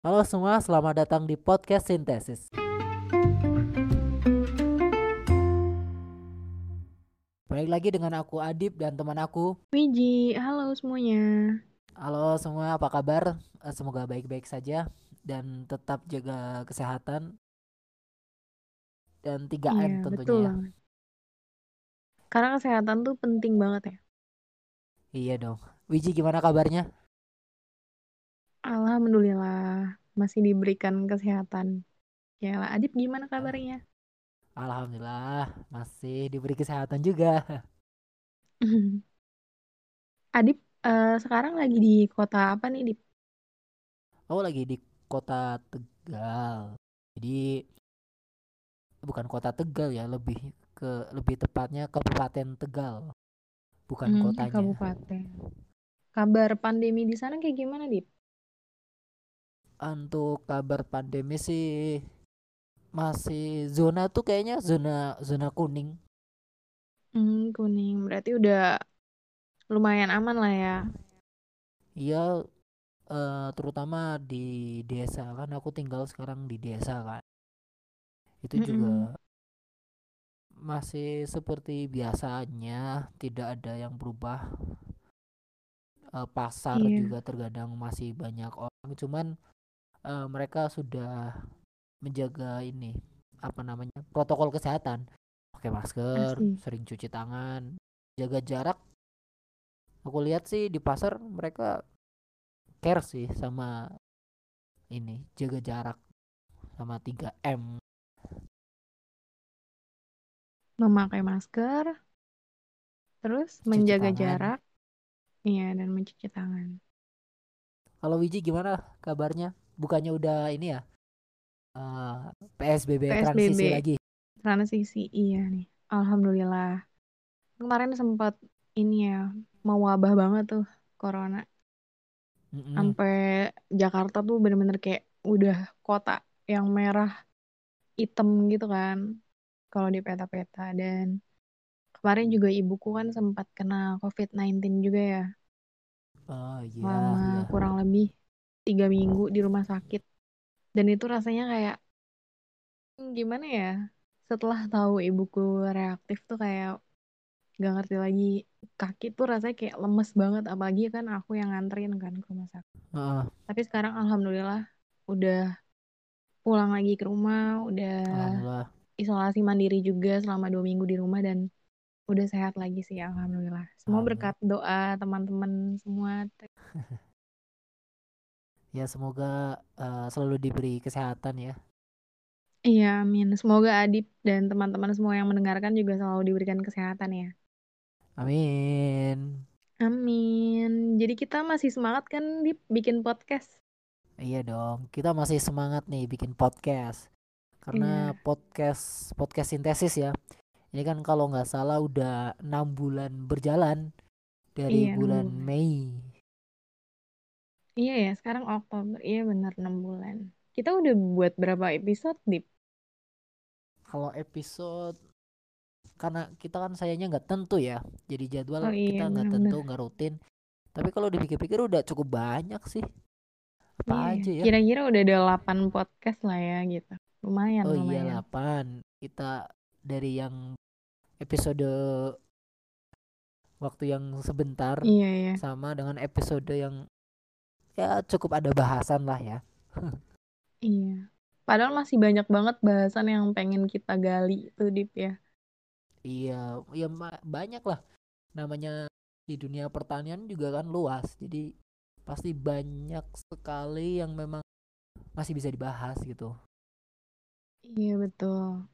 Halo semua, selamat datang di podcast Sintesis. Balik lagi dengan aku Adib dan teman aku. Wiji, halo semuanya. Halo semua, apa kabar? Eh, Semoga baik-baik saja dan tetap jaga kesehatan. Dan 3M Iya, tentunya betul ya. Karena kesehatan tuh penting banget ya. Iya dong. Wiji gimana kabarnya? Alhamdulillah masih diberikan kesehatan. Ya lah, Adip gimana kabarnya? Alhamdulillah masih diberi kesehatan juga. Adip eh, sekarang lagi di kota apa nih, Dip? Aku lagi di kota Tegal. Jadi bukan kota Tegal ya, lebih ke lebih tepatnya Kabupaten Tegal. Bukan Hmm, kotanya. kabupaten. Kabar pandemi di sana kayak gimana, Dip? Untuk kabar pandemi sih masih zona tuh kayaknya zona zona kuning. Hmm, kuning. Berarti udah lumayan aman lah ya. Iya eh, terutama di desa kan aku tinggal sekarang di desa kan. Itu juga masih seperti biasanya, tidak ada yang berubah. Eh, pasar Iya. juga terkadang masih banyak orang, cuman eh, mereka sudah menjaga ini apa namanya protokol kesehatan, pakai masker, Asik. sering cuci tangan, jaga jarak. Aku lihat sih di pasar mereka care sih sama ini jaga jarak sama 3M. Memakai masker, terus Cuci menjaga tangan. jarak. Iya, dan mencuci tangan. Kalau Wiji gimana kabarnya? Bukannya udah ini ya? eh, PSBB, transisi PSBB. lagi. transisi iya nih alhamdulillah kemarin sempat ini ya mewabah banget tuh corona Mm-mm. sampai Jakarta tuh bener-bener kayak udah kota yang merah hitam gitu kan kalau di peta-peta dan kemarin juga ibuku kan sempat kena COVID-19 juga ya Oh iya, selama iya. kurang lebih tiga minggu di rumah sakit. Dan itu rasanya kayak hmm, gimana ya? Setelah tahu ibuku reaktif tuh kayak gak ngerti lagi. Kaki tuh rasanya kayak lemes banget apalagi kan aku yang nganterin kan ke rumah sakit. Heeh, tapi sekarang alhamdulillah udah pulang lagi ke rumah udah isolasi mandiri juga selama dua minggu di rumah dan udah sehat lagi sih alhamdulillah. Semua berkat doa teman-teman semua Ya semoga eh, selalu diberi kesehatan ya. iya amin semoga Adip dan teman-teman semua yang mendengarkan juga selalu diberikan kesehatan ya Amin. amin jadi kita masih semangat kan Dip bikin podcast Iya dong, kita masih semangat nih bikin podcast. Karena Iya. podcast podcast sintesis ya. Ini kan kalau nggak salah udah enam bulan berjalan dari Iya, bulan. Mei. Iya ya, sekarang Oktober. Iya benar 6 bulan. Kita udah buat berapa episode, Dip? Kalau episode karena kita kan sayangnya nggak tentu ya. Jadi jadwal Oh iya, kita nggak tentu, nggak rutin. Tapi kalau dipikir-pikir udah cukup banyak sih. Apa Iya, aja ya? Kira-kira udah ada 8 podcast lah ya gitu. Lumayan, Oh iya lumayan. 8. Kita dari yang episode waktu yang sebentar Iya, iya. sama dengan episode yang ya cukup ada bahasan lah ya. Iya. Padahal masih banyak banget bahasan yang pengen kita gali tuh, Dip ya. Iya, ya banyak lah. Namanya di dunia pertanian juga kan luas. Jadi pasti banyak sekali yang memang masih bisa dibahas gitu. Iya, betul.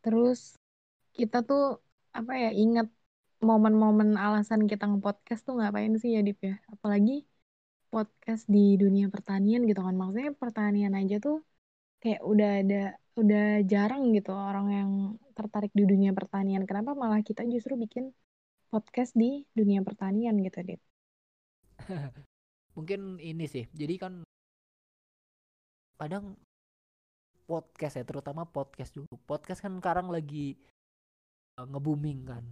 Terus kita tuh apa ya, ingat momen-momen alasan kita nge-podcast tuh ngapain sih ya, Dip ya? Apalagi podcast di dunia pertanian gitu kan. Maksudnya pertanian aja tuh kayak udah ada udah jarang gitu orang yang tertarik di dunia pertanian. Kenapa malah kita justru bikin podcast di dunia pertanian gitu, Dit? Mungkin ini sih. Jadi kan kadang podcast ya, terutama podcast dulu. Podcast kan sekarang lagi uh, nge-booming kan.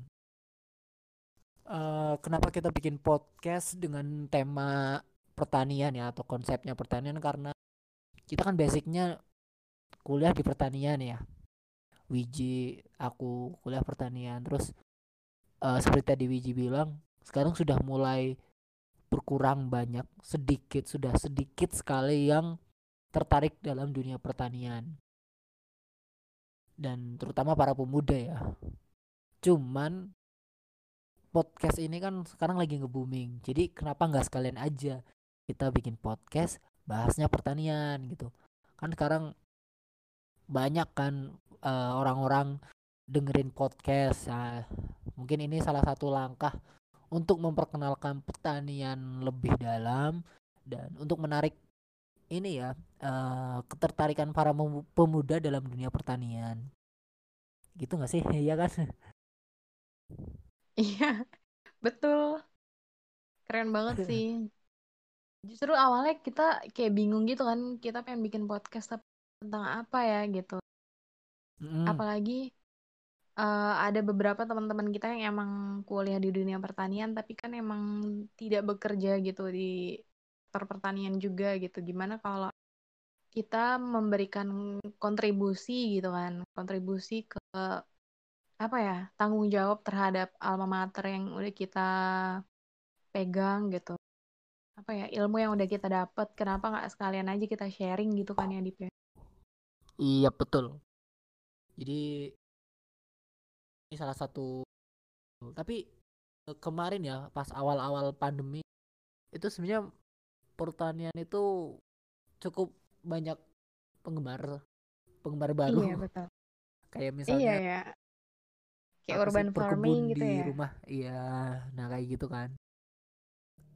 Uh, kenapa kita bikin podcast dengan tema pertanian ya atau konsepnya pertanian karena kita kan basicnya kuliah di pertanian ya. Wiji aku kuliah pertanian terus uh, seperti tadi Wiji bilang sekarang sudah mulai berkurang banyak sedikit sudah sedikit sekali yang tertarik dalam dunia pertanian. Dan terutama para pemuda ya. Cuman podcast ini kan sekarang lagi nge-booming jadi kenapa nggak sekalian aja kita bikin podcast bahasnya pertanian gitu. Kan sekarang banyak kan uh, orang-orang dengerin podcast nah, mungkin ini salah satu langkah untuk memperkenalkan pertanian lebih dalam dan untuk menarik ini ya uh, ketertarikan para pemuda dalam dunia pertanian. Gitu nggak sih? Iya kan? Iya betul. Keren banget sih justru awalnya kita kayak bingung gitu kan kita pengen bikin podcast tentang apa ya gitu. Mm. apalagi uh, ada beberapa teman-teman kita yang emang kuliah di dunia pertanian tapi kan emang tidak bekerja gitu di pertanian juga gitu. Gimana kalau kita memberikan kontribusi gitu kan kontribusi ke apa ya tanggung jawab terhadap alma mater yang udah kita pegang gitu apa ya ilmu yang udah kita dapat kenapa nggak sekalian aja kita sharing gitu kan ya Dip ya? Iya betul. Jadi ini salah satu tapi eh, kemarin ya pas awal-awal pandemi itu sebenarnya pertanian itu cukup banyak penggemar penggemar baru. Iya betul. Kayak misalnya iya ya. Kayak urban farming gitu di ya. rumah. Iya nah kayak gitu kan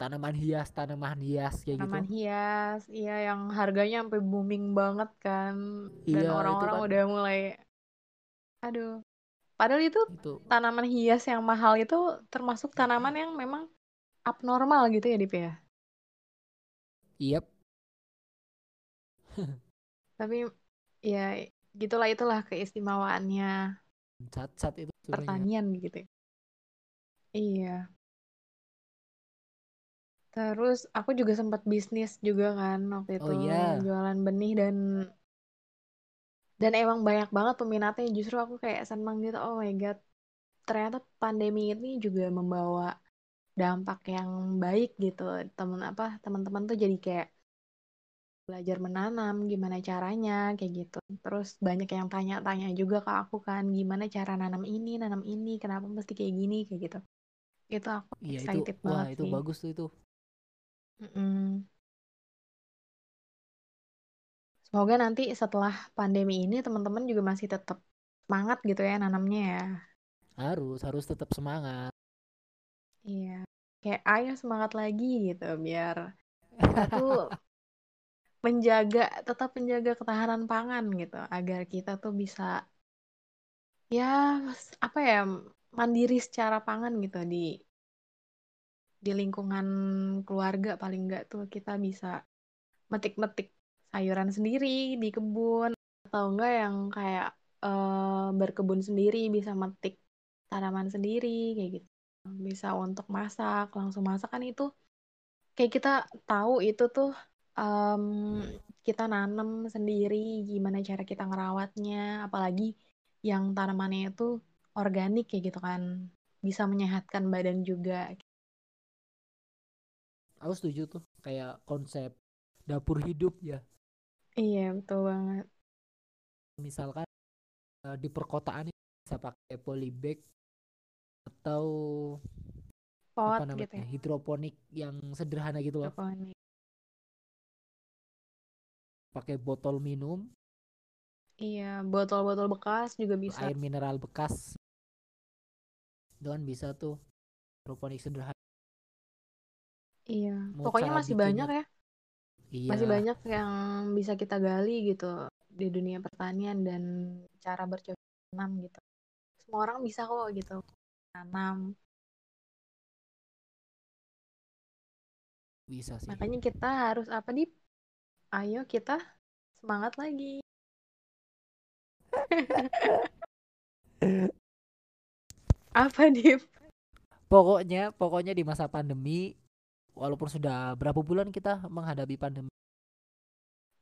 tanaman hias tanaman hias kayak tanaman gitu hias iya yang harganya sampai booming banget kan dan iya, orang-orang kan. udah mulai aduh Padahal itu, itu tanaman hias yang mahal itu termasuk tanaman yang memang abnormal gitu ya, Dip ya? Yep. Tapi ya gitulah itulah keistimewaannya cat-cat itu pertanian gitu. Ya. Iya. Terus aku juga sempat bisnis juga kan waktu itu oh, yeah. jualan benih dan dan emang banyak banget peminatnya. Justru aku kayak seneng gitu oh my god ternyata pandemi ini juga membawa dampak yang baik gitu. Temen apa teman-teman tuh jadi kayak belajar menanam gimana caranya kayak gitu. Terus banyak yang tanya-tanya juga ke aku kan gimana cara nanam ini nanam ini kenapa mesti kayak gini kayak gitu. Itu aku iya, excited itu, banget wah, itu bagus tuh itu Semoga nanti setelah pandemi ini teman-teman juga masih tetap semangat gitu ya nanamnya ya. Harus, harus tetap semangat. Iya. Kayak ayo semangat lagi gitu biar kita tuh menjaga tetap menjaga ketahanan pangan gitu agar kita tuh bisa ya apa ya mandiri secara pangan gitu di di lingkungan keluarga paling enggak tuh kita bisa metik-metik sayuran sendiri di kebun atau enggak yang kayak uh, berkebun sendiri bisa metik tanaman sendiri kayak gitu. Bisa untuk masak langsung masak kan itu. Kayak kita tahu itu tuh um, kita nanam sendiri gimana cara kita ngerawatnya apalagi yang tanamannya itu organik kayak gitu kan. Bisa menyehatkan badan juga aku setuju tuh kayak konsep dapur hidup ya Iya, betul banget. Misalkan uh, di perkotaan bisa pakai polybag atau pot apa namanya, gitu ya. hidroponik yang sederhana gitu loh. Pakai botol minum. Iya, botol-botol bekas juga bisa. Air mineral bekas. Itu kan bisa tuh hidroponik sederhana. Iya, pokoknya masih banyak ya Iya. Masih banyak yang bisa kita gali gitu di dunia pertanian dan cara bercocok tanam gitu. Semua orang bisa kok gitu tanam. Bisa sih. Makanya kita harus apa di? Ayo kita semangat lagi. apa Dip? Pokoknya, pokoknya di masa pandemi walaupun sudah berapa bulan kita menghadapi pandemi?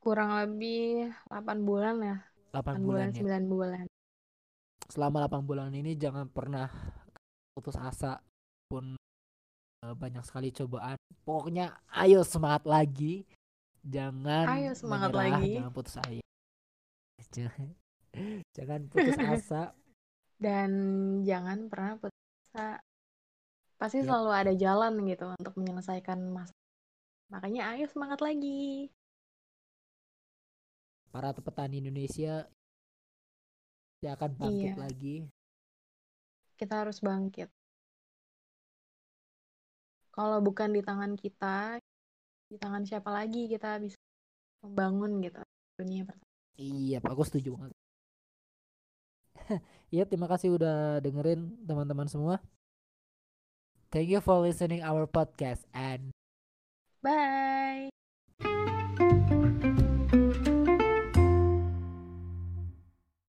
Kurang lebih 8 bulan ya. 8 8 bulan bulan ya? 9 bulan. Selama 8 bulan ini jangan pernah putus asa pun eh, banyak sekali cobaan. Pokoknya ayo semangat lagi. Jangan Ayo semangat menyerah, lagi. jangan putus asa jangan putus asa. Dan jangan pernah putus asa pasti Yap. selalu ada jalan gitu untuk menyelesaikan masalah makanya ayo semangat lagi para petani Indonesia dia akan bangkit Iya. lagi kita harus bangkit kalau bukan di tangan kita di tangan siapa lagi kita bisa membangun gitu dunia pertanian Iya, Pak, aku setuju banget. Iya, terima kasih udah dengerin teman-teman semua. Thank you for listening our podcast and bye